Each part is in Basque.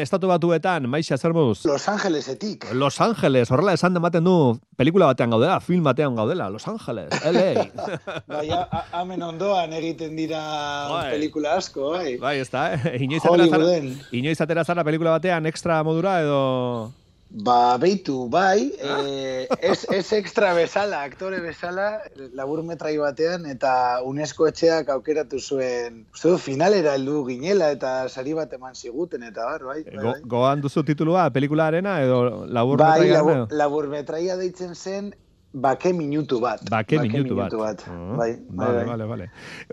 Estatu batuetan, maixa, zer moduz? Los Angelesetik. Los Angeles, horrela esan dematen du pelikula batean gaudela, film batean gaudela, Los Angeles, LA. bai, hamen ondoan egiten dira bai. pelikula asko, bai. Bai, ez da, eh? Inoiz atera zara, inoiz atera zara pelikula batean extra modura edo... Ba, beitu, bai, eh, ez, ez extra bezala, aktore bezala, labur metrai batean, eta UNESCO etxeak aukeratu zuen, uste du, finalera heldu ginela, eta sari bat eman ziguten, eta bar, bai. bai, bai. goan duzu titulua, pelikula arena, edo labur bai, labur, labur metraia deitzen zen, Bake minutu bat. Bake, Bake minutu, bat. bat. Uh, bai, vale, vale, vale.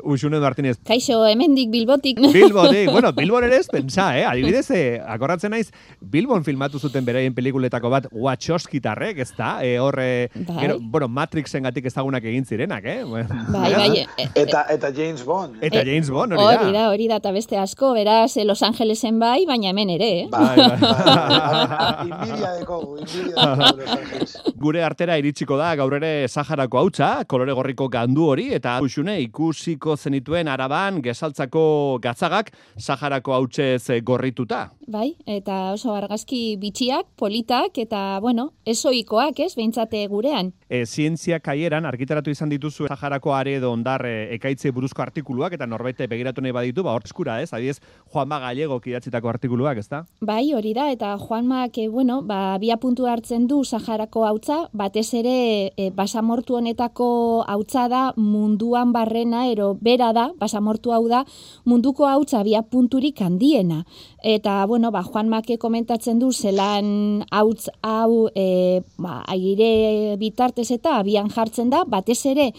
Uxune Martínez. Kaixo, hemendik Bilbotik. Bilbotik. bueno, Bilbon ere ez pensa, eh? Adibidez, eh, akorratzen naiz, Bilbon filmatu zuten beraien pelikuletako bat Wachowskitarrek, ez da? E, horre, bai. gero, bueno, Matrixen gatik ezagunak egin zirenak, eh? Bai, bai. E, e, eta, eta James Bond. Eta James Bond, hori da. Hori da, hori da, eta beste asko, beraz, Los Angelesen bai, baina hemen ere, eh? Bai, bai. Inbidia dekogu, inbidia dekogu Los Angeles. Gure artera iritsiko da, gaur ere Saharako hautsa, kolore gorriko gandu hori, eta usune ikusiko zenituen araban gesaltzako gatzagak Saharako hautsez gorrituta. Bai, eta oso argazki bitxiak, politak, eta, bueno, esoikoak, ez, behintzate gurean. E, zientzia kaieran, argitaratu izan dituzu Saharako are edo ondar e, ekaitze buruzko artikuluak, eta norbete begiratu nahi baditu, ba, eskura, ez, adiez, Juanma Gallego kidatzitako artikuluak, ez da? Bai, hori da, eta Juanma, que, bueno, ba, bia puntu hartzen du Saharako hautza, batez ere e, basamortu honetako hautza da munduan barrena ero bera da, basamortu hau da munduko hautza bia punturik handiena. Eta, bueno, ba, Juan Make komentatzen du zelan hautz hau e, ba, aire bitartez eta abian jartzen da, batez ere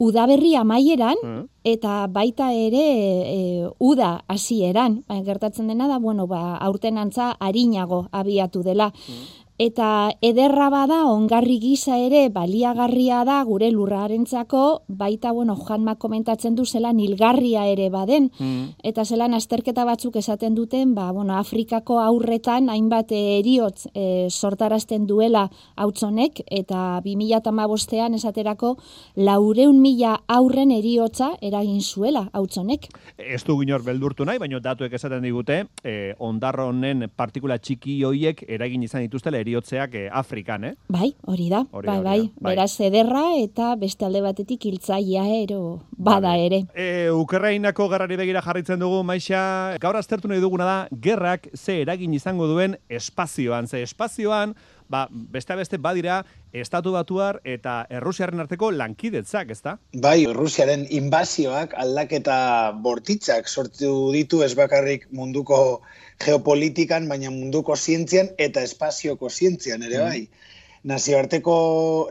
udaberri amaieran mm. eta baita ere e, uda hasieran ba, gertatzen dena da bueno ba aurten antza arinago abiatu dela mm eta ederra bada ongarri gisa ere baliagarria da gure lurrarentzako. Baita bueno Juanma komentatzen du zela nilgarria ere baden. Mm. eta zelan azterketa batzuk esaten duten ba bueno Afrikako aurretan hainbat eriotz e, sortarazten duela hautzonek eta 2015ean esaterako 400.000 aurren eriotza eragin zuela hautzonek Ez du ginor beldurtu nahi baina datuek esaten digute e, ondarronen partikula txiki hoiek eragin izan dituztela eriotzeak eh, Afrikan, eh? Bai, hori da. Hori, bai, bai, bai. Beraz ederra eta beste alde batetik hiltzaia ero bada ere. E, Ukrainako garrari begira jarritzen dugu, Maixa, gaur aztertu nahi duguna da, gerrak ze eragin izango duen espazioan. Ze espazioan, ba, beste beste badira, estatu batuar eta Errusiaren arteko lankidetzak, ezta? Bai, Errusiaren inbazioak aldaketa bortitzak sortu ditu ez bakarrik munduko geopolitikan, baina munduko zientzian eta espazioko zientzian ere mm. bai. Nazioarteko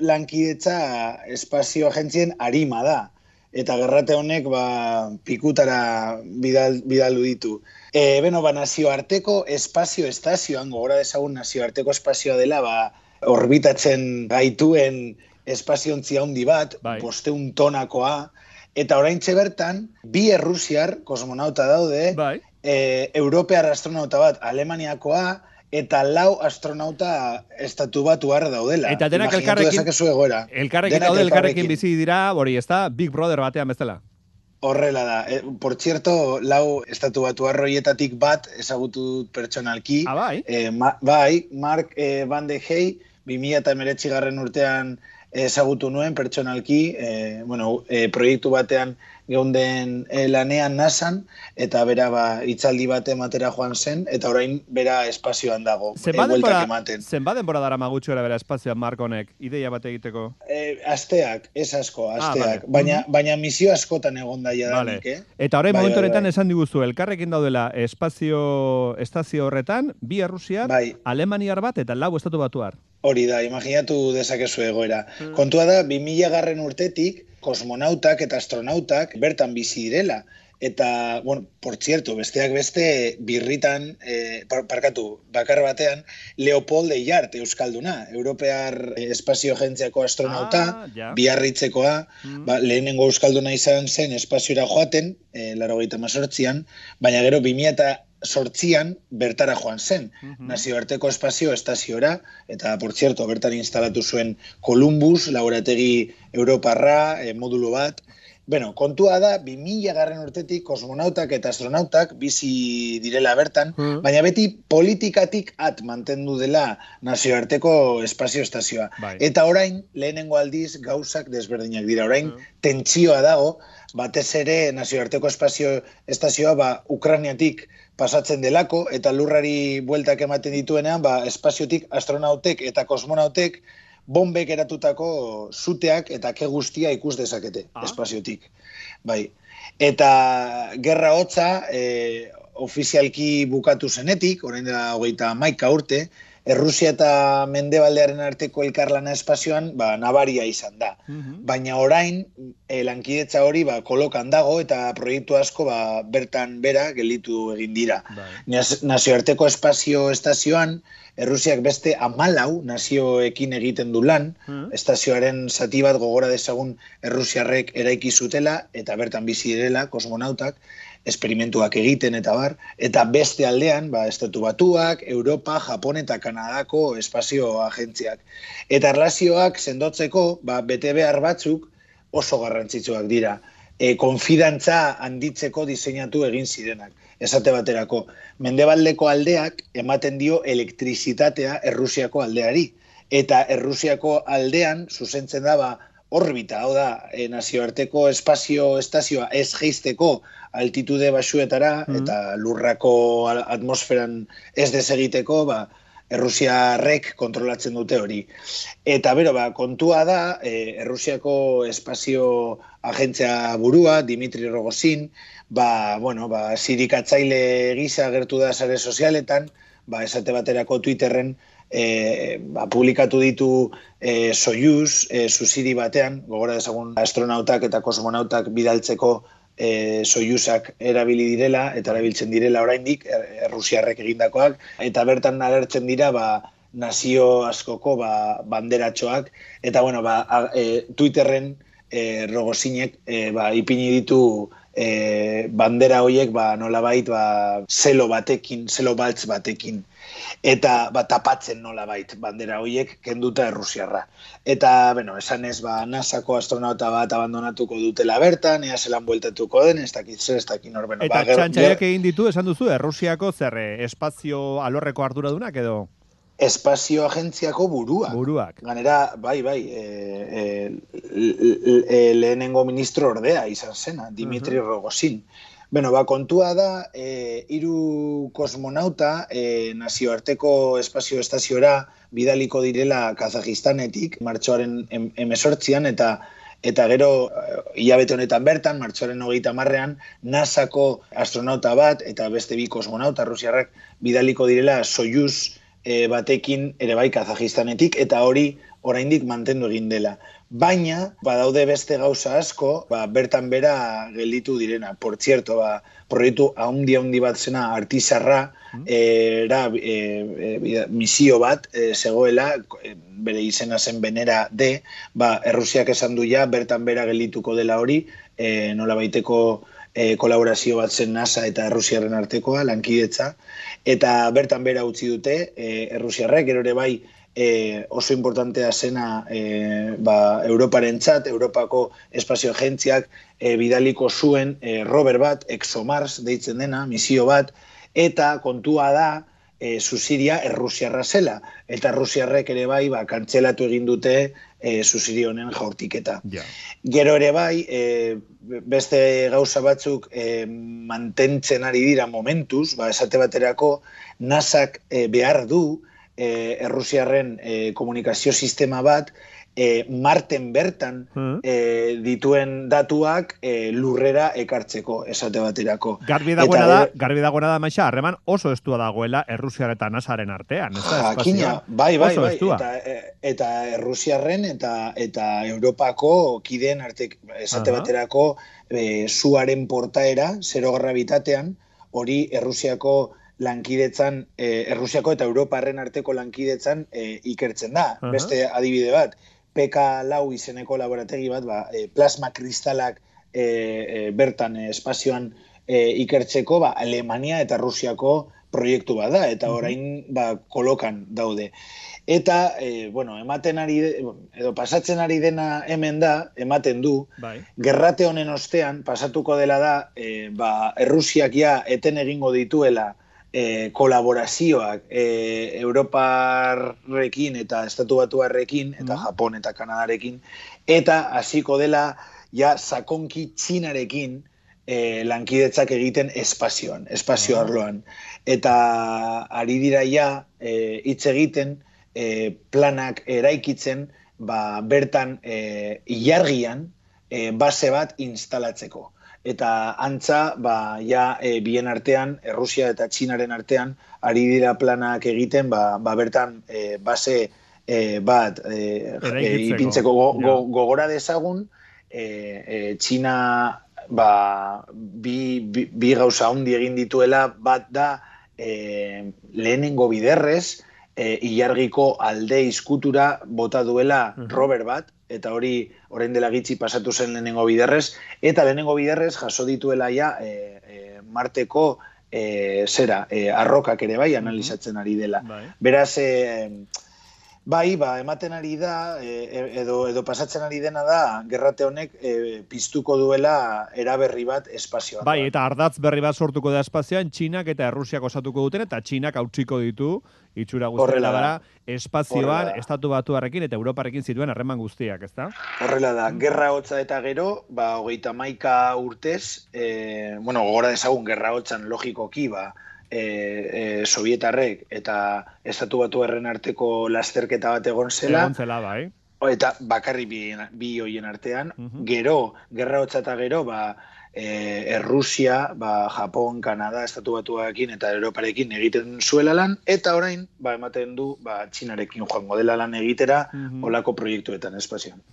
lankidetza espazio agentzien arima da. Eta gerrate honek ba, pikutara bidal, bidalu ditu. E, beno, ba, nazioarteko espazio estazioan, gora dezagun nazioarteko espazioa dela, ba, orbitatzen gaituen espaziontzi handi bat, bai. bosteun tonakoa, eta orain bertan, bi errusiar kosmonauta daude, bai e, Europear astronauta bat Alemaniakoa, eta lau astronauta estatu bat daudela. Eta denak elkarrekin, elkarrekin daude elkarrekin bizi dira, hori ez da, Big Brother batean bezala. Horrela da. E, por cierto, lau estatu batu arroietatik bat ezagutu pertsonalki. Ah, bai? E, bai, Mark e, Van de Hey, 2000 eta garren urtean ezagutu nuen pertsonalki, e, bueno, e, proiektu batean geunden e, lanean nasan, eta bera ba, itzaldi bat ematera joan zen, eta orain bera espazioan dago. Zenba e, denbora dara magutxo era bera espazioan, Markonek, ideia bat egiteko? E, asteak, ez asko, ah, asteak. baina, baina misio askotan egon daia vale. eh? Eta orain bai, momentu bai, horretan bai, esan diguzu, elkarrekin daudela espazio estazio horretan, bi Rusia, bai. Alemaniar bat eta lau estatu batuar. Hori da, imaginatu dezakezu egoera. Mm. Kontua da, 2000 garren urtetik, kosmonautak eta astronautak bertan bizi direla. Eta, bueno, por cierto, besteak beste birritan, eh, parkatu, bakar batean, Leopold Eiart euskalduna, Europear Espazio Agentziako astronauta, ah, biarritzekoa, mm. ba, lehenengo euskalduna izan zen espaziora joaten, eh, laro mazortzian, baina gero 2000 sortzian bertara joan zen, mm -hmm. nazioarteko espazio estaziora, eta, por cierto, bertan instalatu zuen Columbus, laborategi Europarra, e, modulo bat, Bueno, kontua da, 2000 garren urtetik kosmonautak eta astronautak bizi direla bertan, mm. baina beti politikatik at mantendu dela nazioarteko espazio estazioa. Bai. Eta orain, lehenengo aldiz, gauzak desberdinak dira. Orain, mm. tentsioa dago, batez ere nazioarteko espazio estazioa ba, Ukraniatik pasatzen delako, eta lurrari bueltak ematen dituenean, ba, espaziotik astronautek eta kosmonautek bombek eratutako zuteak eta ke guztia ikus dezakete ah. espaziotik. Bai. Eta gerra hotza e, ofizialki bukatu zenetik, orain da hogeita maika urte, Errusia eta Mendebaldearen arteko elkarlana espazioan ba, nabaria izan da. Mhm. Baina orain, e, lankidetza hori ba, kolokan dago eta proiektu asko ba, bertan bera gelitu egin dira. Bai. Nazioarteko espazio estazioan, Errusiak beste amalau nazioekin egiten du lan, hmm. estazioaren zati bat gogora dezagun Errusiarrek eraiki zutela, eta bertan bizi direla, kosmonautak, esperimentuak egiten eta bar, eta beste aldean, ba, estatu batuak, Europa, Japon eta Kanadako espazio agentziak. Eta erlazioak sendotzeko, ba, bete behar batzuk oso garrantzitsuak dira. E, konfidantza handitzeko diseinatu egin zirenak esate baterako. Mendebaldeko aldeak ematen dio elektrizitatea Errusiako aldeari. Eta Errusiako aldean, zuzentzen daba, orbita, hau da, e, nazioarteko espazio estazioa ez geizteko altitude basuetara, mm. eta lurrako atmosferan ez desegiteko, ba, Errusiarrek kontrolatzen dute hori. Eta bero, ba, kontua da, e, Errusiako espazio agentzia burua, Dimitri Rogozin, ba, bueno, ba, sirikatzaile gisa gertu da sare sozialetan, ba, esate baterako Twitterren e, ba, publikatu ditu e, Soyuz, e, susiri batean, gogora dezagun astronautak eta kosmonautak bidaltzeko e, Soyuzak erabili direla, eta erabiltzen direla oraindik er, errusiarrek egindakoak, eta bertan agertzen dira, ba, nazio askoko ba, banderatxoak, eta bueno, ba, e, Twitterren e, rogozinek e, ba, ipini ditu e, bandera horiek ba, nolabait ba, zelo batekin, zelo baltz batekin eta ba, tapatzen nolabait bandera horiek kenduta errusiarra. Eta, bueno, esan ez, ba, nasako astronauta bat abandonatuko dutela bertan, ea zelan bueltatuko den, ez dakit zer, ez dakit norbeno. Eta ba, txantxaiak egin ditu, esan duzu, errusiako zer, espazio alorreko arduradunak edo? Espazio agentziako buruak. Buruak. Ganera, bai, bai, e, e, lehenengo ministro ordea izan zena, Dimitri uh -huh. Rogosin. Bueno, ba, kontua da, e, iru kosmonauta e, nazioarteko espazio estaziora bidaliko direla Kazajistanetik, martxoaren em, emesortzian, eta eta gero hilabete honetan bertan, martxoaren hogeita marrean, NASAko astronauta bat eta beste bi kosmonauta rusiarrak bidaliko direla Soyuz e, batekin ere bai Kazajistanetik eta hori oraindik mantendu egin dela. Baina, badaude beste gauza asko, ba, bertan bera gelditu direna. Por cierto, ba, proiektu haundi haundi bat zena artizarra, mm. era e, e, misio bat e, zegoela, bere izena zen benera de, ba, Errusiak esan du ja, bertan bera geldituko dela hori, e, nola baiteko e, kolaborazio bat zen NASA eta Errusiaren artekoa, lankidetza, eta bertan bera utzi dute, e, errusiarrek, gero ere bai e, oso importantea zena e, ba, Europaren txat, Europako espazio agentziak e, bidaliko zuen e, Robert bat, ExoMars deitzen dena, misio bat, eta kontua da, e, Zuziria errusiarra zela. Eta errusiarrek ere bai, ba, kantzelatu egin dute e, Zuziri honen jaurtiketa. Yeah. Gero ere bai, e, beste gauza batzuk e, mantentzen ari dira momentuz, ba, esate baterako, nasak e, behar du e, errusiarren e, komunikazio sistema bat, e, marten bertan hmm. e, dituen datuak e, lurrera ekartzeko esate baterako. Garbi dagoena da, garbi dagoena da maixa, harreman oso estua dagoela Errusiar eta Nasaren artean, ez da espazioa. Bai, bai, bai, eta, e, eta Errusiarren eta eta Europako kideen arte esate baterako e, zuaren portaera, zero gravitatean, hori Errusiako lankidetzan, e, Errusiako eta Europarren arteko lankidetzan e, ikertzen da. Beste adibide bat, PK lau izeneko laborategi bat, ba, e, plasma kristalak e, bertan espazioan ikertzeko, ba, Alemania eta Rusiako proiektu bada eta orain ba, kolokan daude. Eta, e, bueno, ematen ari, edo pasatzen ari dena hemen da, ematen du, bai. gerrate honen ostean, pasatuko dela da, e, ba, Errusiak ja eten egingo dituela e, kolaborazioak e, Europarrekin eta Estatu Batuarrekin, eta mm. Japon eta Kanadarekin, eta hasiko dela ja sakonki txinarekin e, lankidetzak egiten espazioan, espazio mm. arloan. Eta ari dira ja hitz egiten, e, planak eraikitzen ba, bertan e, ilargian e, base bat instalatzeko. Eta antza, ba, ja, e, bien artean, Errusia eta Txinaren artean, ari dira planak egiten, ba, ba bertan e, base e, bat e, e, ipintzeko go, go, gogora dezagun, e, e, Txina ba, bi, bi, bi gauza hundi egin dituela, bat da e, lehenengo biderrez, e, ilargiko alde izkutura bota duela Robert bat, eta hori orain dela gitzi pasatu zen lehenengo biderrez, eta lehenengo biderrez jaso dituela ja e, e, Marteko e, zera, e, arrokak ere bai analizatzen ari dela. Bai. Beraz, e, Bai, ba, ematen ari da, e, e, edo, edo pasatzen ari dena da, gerrate honek e, piztuko duela eraberri bat espazioan. Bai, eta ardatz berri bat sortuko da espazioan, Txinak eta Errusiak osatuko duten, eta Txinak hautsiko ditu, itxura guztiela gara, espazioan, estatu batuarekin eta Europarekin zituen harreman guztiak, ezta? Horrela da, gerra hotza eta gero, ba, hogeita maika urtez, e, bueno, gora dezagun gerra hotzan logikoki, ba, e, e, sovietarrek eta estatu batu erren arteko lasterketa bat egon zela. Egon zela, bai. Eta bakarri bi, bi hoien artean. Gero, gerra hotza eta gero, ba, e, Errusia, ba, Japon, Kanada, estatu batuakin eta Europarekin egiten zuela lan, eta orain, ba, ematen du, ba, Txinarekin joango dela lan egitera, olako proiektuetan espazioan.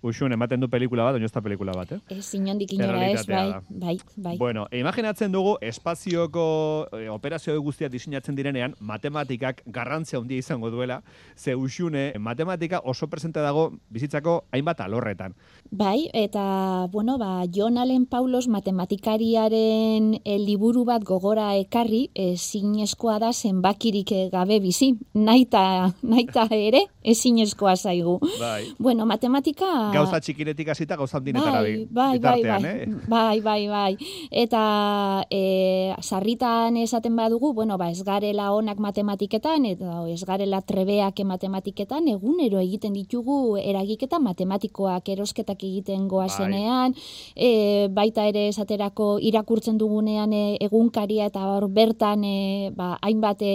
Uxun, ematen du pelikula bat, oino ez da pelikula bat, eh? Ez, inondik inora ez, bai, bai, bai. Bueno, imaginatzen dugu, espazioko eh, operazio guztiak diseinatzen direnean, matematikak garrantzia handia izango duela, ze uxune, matematika oso presente dago bizitzako hainbat alorretan. Bai, eta, bueno, ba, John Allen Paulos matematikariaren el liburu bat gogora ekarri, ezinezkoa da zenbakirik gabe bizi, naita, naita ere, ezinezkoa zaigu. Bai. Bueno, matematika gauza txikiretik hasita gauza handinetara bai, bai, bai, bai, eh? bai, bai, bai, Eta e, sarritan esaten badugu, bueno, ba, ez garela onak matematiketan, eta ez garela trebeak matematiketan, egunero egiten ditugu eragiketa matematikoak erosketak egiten goazenean, bai. e, baita ere esaterako irakurtzen dugunean e, egunkaria eta hor bertan e, ba, hainbat e,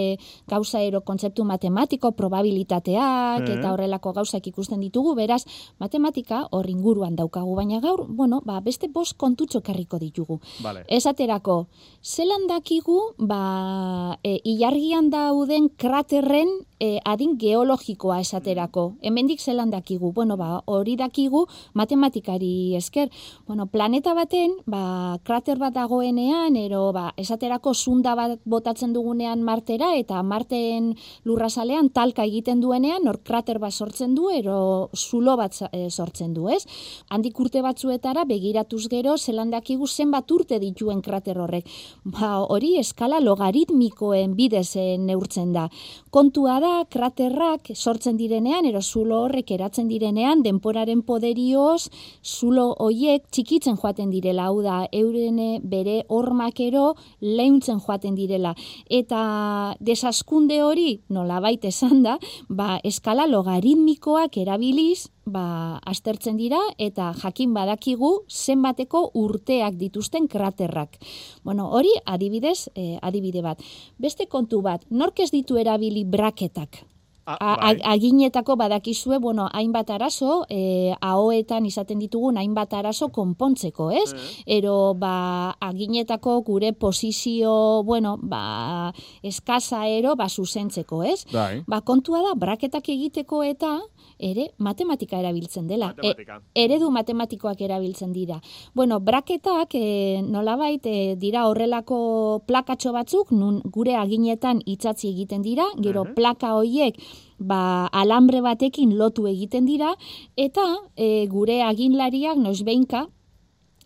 gauza ero kontzeptu matematiko, probabilitateak, eta horrelako gauzak ikusten ditugu, beraz, matematika matematika hor inguruan daukagu, baina gaur, bueno, ba, beste bost kontutxo karriko ditugu. Vale. Esaterako, zelan dakigu, ba, e, ilargian dauden kraterren e, adin geologikoa esaterako. Hemendik zelan dakigu, bueno, ba, hori dakigu matematikari esker. Bueno, planeta baten, ba, krater bat dagoenean, ero, ba, esaterako zunda bat botatzen dugunean martera, eta marten lurrazalean talka egiten duenean, hor krater bat sortzen du, ero zulo bat e, sortzen du, ez? Handik urte batzuetara begiratuz gero zelandakigu zenbat urte dituen krater horrek. Ba, hori eskala logaritmikoen bidez eh, neurtzen da. Kontua da kraterrak sortzen direnean ero zulo horrek eratzen direnean denporaren poderioz zulo hoiek txikitzen joaten direla, hau da eurene bere hormakero leuntzen joaten direla. Eta desaskunde hori nolabait esan da, ba eskala logaritmikoak erabiliz ba, astertzen dira eta jakin badakigu zenbateko urteak dituzten kraterrak. Bueno, hori adibidez, eh, adibide bat. Beste kontu bat, nork ez ditu erabili braketak? A, bai. aginetako badakizue, bueno, hainbat arazo, e, ahoetan izaten ditugun hainbat arazo konpontzeko, ez? Eh. Ero, ba, aginetako gure posizio, bueno, ba, eskaza ero, ba, zuzentzeko, ez? Bai. Ba, kontua da, braketak egiteko eta, ere matematika erabiltzen dela. E, matematika. eredu matematikoak erabiltzen dira. Bueno, braketak e, nolabait e, dira horrelako plakatxo batzuk, nun gure aginetan itzatzi egiten dira, gero plaka hoiek ba, alambre batekin lotu egiten dira, eta e, gure aginlariak noizbeinka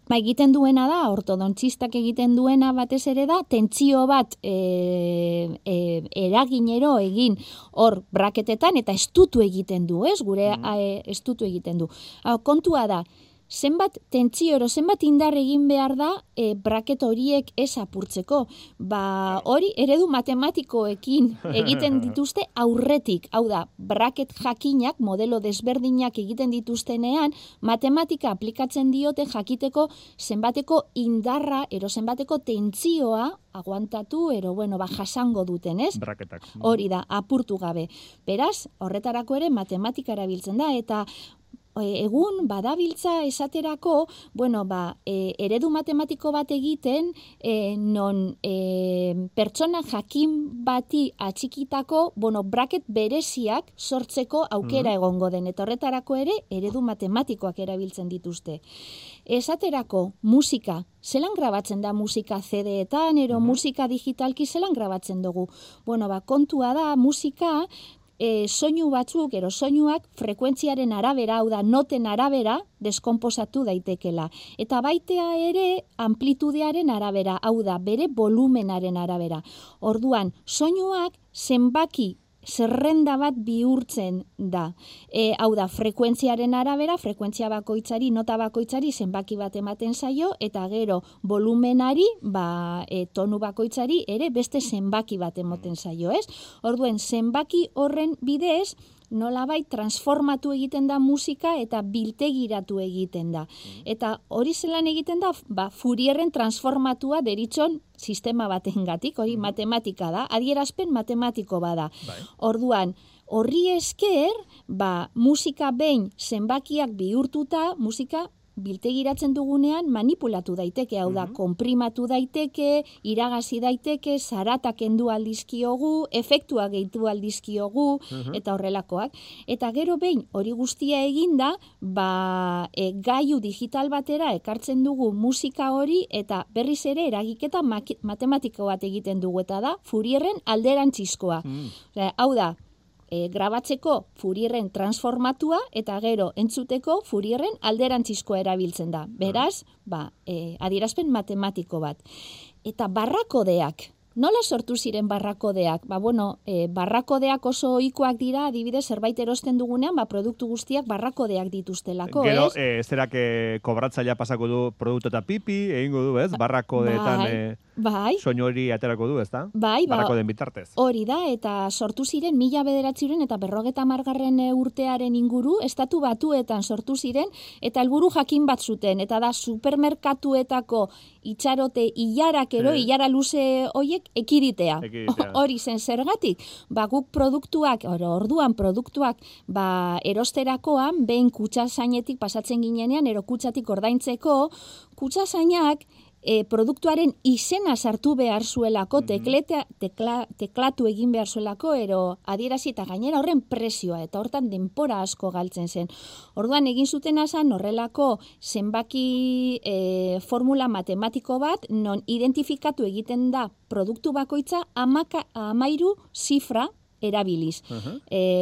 ba, egiten duena da, ortodontxistak egiten duena batez ere da, tentsio bat e, e, eraginero egin hor braketetan, eta estutu egiten du, ez? Gure mm. estutu egiten du. Ha, kontua da, zenbat tentsio ero, zenbat indar egin behar da e, braket horiek ez apurtzeko. Ba, hori eredu matematikoekin egiten dituzte aurretik. Hau da, braket jakinak, modelo desberdinak egiten dituztenean, matematika aplikatzen diote jakiteko zenbateko indarra, ero zenbateko tentsioa aguantatu, ero, bueno, ba, jasango duten, ez? Braketak. Hori da, apurtu gabe. Beraz, horretarako ere matematika erabiltzen da, eta egun badabiltza esaterako, bueno, ba, e, eredu matematiko bat egiten, e, non e, pertsona jakin bati atxikitako, bueno, braket bereziak sortzeko aukera mhm. egongo den. Eta horretarako ere, eredu matematikoak erabiltzen dituzte. Esaterako, musika, zelan grabatzen da musika CD-etan, ero mhm. musika digitalki zelan grabatzen dugu? Bueno, ba, kontua da, musika, e, soinu batzuk, ero soinuak frekuentziaren arabera, hau da, noten arabera, deskomposatu daitekela. Eta baitea ere amplitudearen arabera, hau da, bere volumenaren arabera. Orduan, soinuak zenbaki zerrenda bat bihurtzen da. E, hau da, frekuentziaren arabera, frekuentzia bakoitzari, nota bakoitzari zenbaki bat ematen zaio, eta gero volumenari, ba, e, tonu bakoitzari, ere beste zenbaki bat ematen zaio, ez? Orduen, zenbaki horren bidez, nolabait transformatu egiten da musika eta biltegiratu egiten da. Mm. Eta hori zelan egiten da, ba, furierren transformatua deritxon sistema batengatik, hori mm. matematika da, adierazpen matematiko bada. Bai. Orduan, horri esker, ba, musika behin zenbakiak bihurtuta, musika biltegiratzen dugunean manipulatu daiteke, hau da, mm konprimatu daiteke, iragazi daiteke, zarata kendu aldizkiogu, efektua gehitu aldizkiogu, mhm. eta horrelakoak. Eta gero behin, hori guztia eginda, ba, e, gaiu digital batera ekartzen dugu musika hori, eta berriz ere eragiketa matematiko bat egiten dugu, eta da, furierren alderantzizkoa. Mm. hau da, e, grabatzeko furierren transformatua eta gero entzuteko furierren alderantzizkoa erabiltzen da. Beraz, ba, e, adierazpen matematiko bat. Eta barrakodeak, Nola sortu ziren barrakodeak? Ba, bueno, e, barrakodeak oso ohikoak dira, adibidez, zerbait erosten dugunean, ba, produktu guztiak barrakodeak dituztelako, Gero, ez? Gero, e, zerak kobratzaia pasako du produktu eta pipi, egingo du, ez? Barrakodeetan... Bai. E... Bai. Soinu hori aterako du, ezta? Bai, ba. Barako den bitartez. Hori da, eta sortu ziren mila bederatziren eta berrogeta margarren e, urtearen inguru, estatu batuetan sortu ziren, eta helburu jakin bat zuten, eta da supermerkatuetako itxarote ilarakero, e. ilara luze hoiek ekiditea. Hori zen zergatik, ba guk produktuak, orduan produktuak, ba erosterakoan, behin kutsa zainetik pasatzen ginenean, ero kutsatik ordaintzeko, kutsa zainak, e, produktuaren izena sartu behar zuelako, tekletea, tekla, teklatu egin behar zuelako, ero adierazi eta gainera horren presioa, eta hortan denpora asko galtzen zen. Orduan egin zuten asan horrelako zenbaki e, formula matematiko bat, non identifikatu egiten da produktu bakoitza amaka, amairu zifra, erabiliz. Uh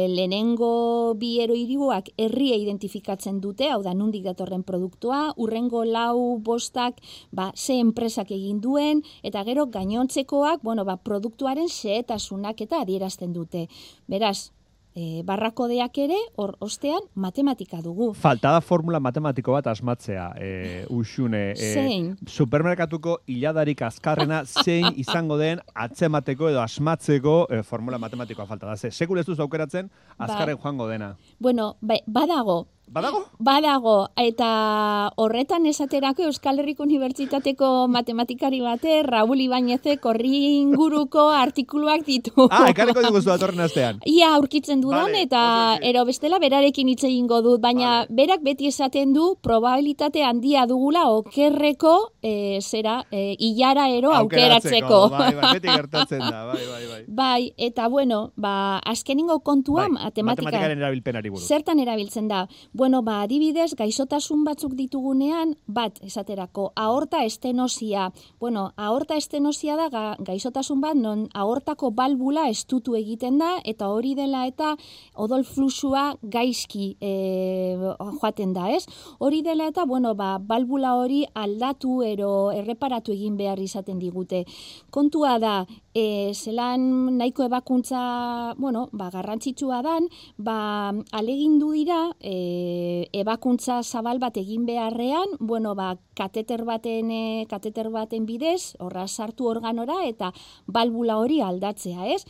lehenengo bi eroiribuak herria identifikatzen dute, hau da nundik datorren produktua, urrengo lau bostak ba, ze enpresak egin duen, eta gero gainontzekoak bueno, ba, produktuaren xehetasunak eta adierazten dute. Beraz, e, barrakodeak ere, hor ostean, matematika dugu. Falta da formula matematiko bat asmatzea, e, usune. E, zein? Supermerkatuko hiladarik azkarrena zein izango den atzemateko edo asmatzeko e, formula matematikoa falta da. Ze, sekul ez duz aukeratzen, ba. azkarren joango dena. Bueno, ba, badago, Badago? Badago, eta horretan esaterako Euskal Herriko Unibertsitateko matematikari bate, Raúl Ibañeze, korri inguruko artikuluak ditu. Ah, ekarriko diguzu datorren astean. Ia, aurkitzen dudan, vale, eta ero bestela berarekin hitz egingo dut, baina berak beti esaten du probabilitate handia dugula okerreko e, zera, e, ilara ero aukeratzeko. Bai, bai, beti gertatzen da, bai, bai, bai. Bai, eta bueno, ba, azkeningo kontua bai, matematika, matematikaren erabilpenari buruz. Zertan erabiltzen da? Bueno, ba, adibidez, gaixotasun batzuk ditugunean, bat, esaterako, aorta estenosia. Bueno, aorta estenosia da ga, gaixotasun bat, non aortako balbula estutu egiten da, eta hori dela eta odol fluxua gaizki e, joaten da, ez? Hori dela eta, bueno, ba, balbula hori aldatu ero erreparatu egin behar izaten digute. Kontua da, e, zelan nahiko ebakuntza, bueno, ba, garrantzitsua dan, ba, alegindu dira, e, ebakuntza zabal bat egin beharrean, bueno, ba, kateter baten, e, kateter baten bidez, horra sartu organora, eta balbula hori aldatzea, ez?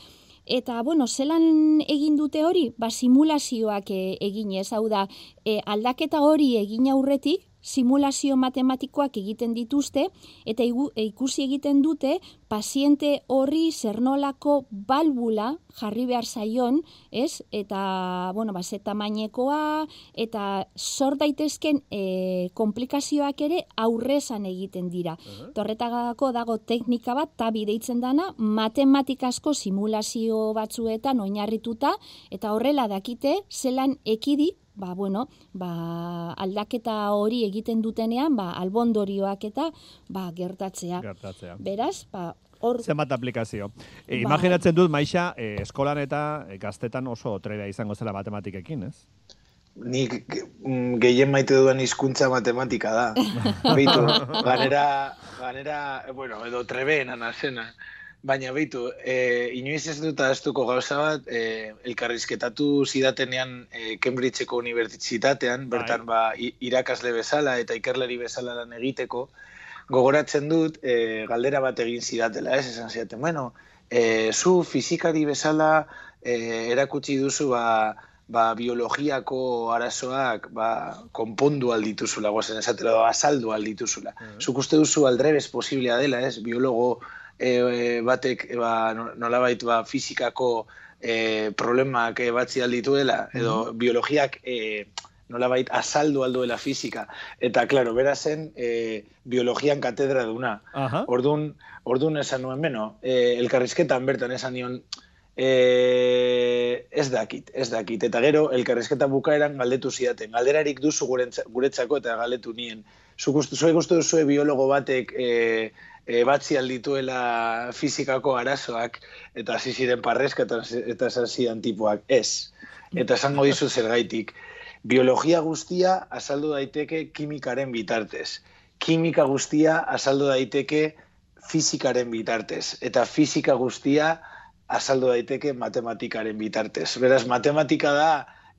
Eta, bueno, zelan egin dute hori? Ba, simulazioak e, egin ez, hau da, e, aldaketa hori egin aurretik, simulazio matematikoak egiten dituzte eta ikusi egiten dute paziente horri zernolako balbula jarri behar zaion, ez? Eta, bueno, ba, tamainekoa eta sor daitezken e, komplikazioak ere aurrezan egiten dira. Uh Torretagako dago teknika bat, tabi deitzen dana, matematikasko simulazio batzuetan oinarrituta, eta horrela dakite, zelan ekidi ba, bueno, ba, aldaketa hori egiten dutenean, ba, albondorioak eta ba, gertatzea. Gertatzea. Beraz, ba, hor... Zenbat aplikazio. E, ba. Imaginatzen dut, maixa, e, eskolan eta e, gaztetan oso trera izango zela matematikekin, ez? Nik mm, gehien maite duen hizkuntza matematika da. Beitu, ganera, ganera, bueno, edo trebeen anazena. Baina beitu, e, inoiz ez dut aztuko gauza bat, e, elkarrizketatu zidatenean e, Cambridgeko unibertsitatean, bai. bertan ba, irakasle bezala eta ikerleri bezala lan egiteko, gogoratzen dut e, galdera bat egin zidatela, ez esan zidaten, bueno, e, zu fizikari bezala e, erakutsi duzu ba, ba, biologiako arazoak ba, konpondu aldituzula, guazen esatela, azaldu aldituzula. Mm -hmm. Zuk uste duzu aldrebez posiblea dela, ez, biologo e, batek e, ba, nolabait ba, fizikako e, problemak e, batzi aldituela, edo biologiak e, nolabait azaldu alduela fizika. Eta, klaro, bera zen e, biologian katedra duna. Ordun, ordun esan nuen beno, e, elkarrizketan bertan esan nion, e, ez dakit, ez dakit. Eta gero, elkarrizketa bukaeran galdetu zidaten. Galderarik duzu guretzako eta galdetu nien. Zuek uste duzu biologo batek e, e, batzi aldituela fizikako arazoak eta hasi ziren parrezka eta, eta esan tipuak. Ez. Eta esango dizu zergaitik. Biologia guztia azaldu daiteke kimikaren bitartez. Kimika guztia azaldu daiteke fizikaren bitartez. Eta fizika guztia azaldu daiteke matematikaren bitartez. Beraz, matematika da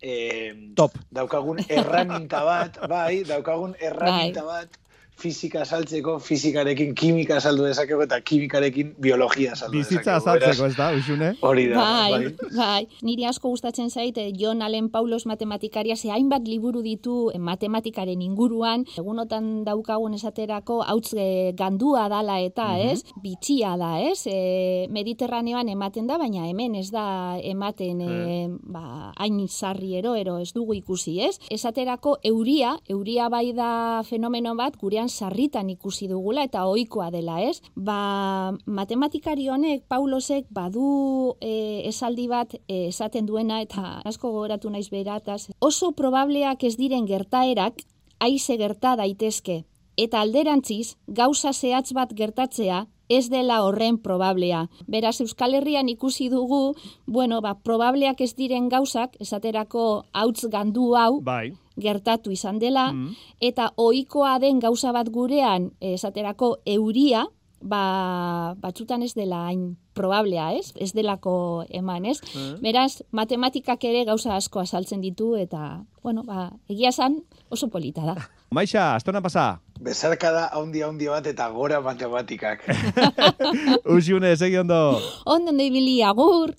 eh, Top. daukagun erraminta bat, bai, daukagun erraminta bai. bat fizika saltzeko, fizikarekin kimika saldu dezakego eta kimikarekin biologia saldu. Bizitza saltzeko, ez da, usune? Hori da. Bai, bai, bai. Niri asko gustatzen zaite, John Allen Paulos matematikaria, ze hainbat liburu ditu matematikaren inguruan, egunotan daukagun esaterako, hautz e, gandua dala eta, mm ez? Bitxia da, ez? E, Mediterraneoan ematen da, baina hemen ez da ematen e, ba, hain sarri ero, ero ez dugu ikusi, ez? Esaterako, euria, euria bai da fenomeno bat, gurean sarritan ikusi dugula eta ohikoa dela, ez? Ba, matematikari honek Paulosek badu e, esaldi bat e, esaten duena eta asko gogoratu naiz berataz. Oso probableak ez diren gertaerak aize gerta daitezke eta alderantziz gauza zehatz bat gertatzea ez dela horren probablea. Beraz, Euskal Herrian ikusi dugu, bueno, ba, probableak ez diren gauzak, esaterako hauts gandu hau, bai gertatu izan dela, mm. eta ohikoa den gauza bat gurean, esaterako euria, ba, batzutan ez dela hain probablea, ez? Ez delako eman, ez? Mm. Beraz, matematikak ere gauza asko azaltzen ditu, eta, bueno, ba, egia san oso polita da. Maixa, astona pasa? Bezarka da haundi haundi bat eta gora matematikak. Usiune, segi ondo. Ondo, nebili, agur.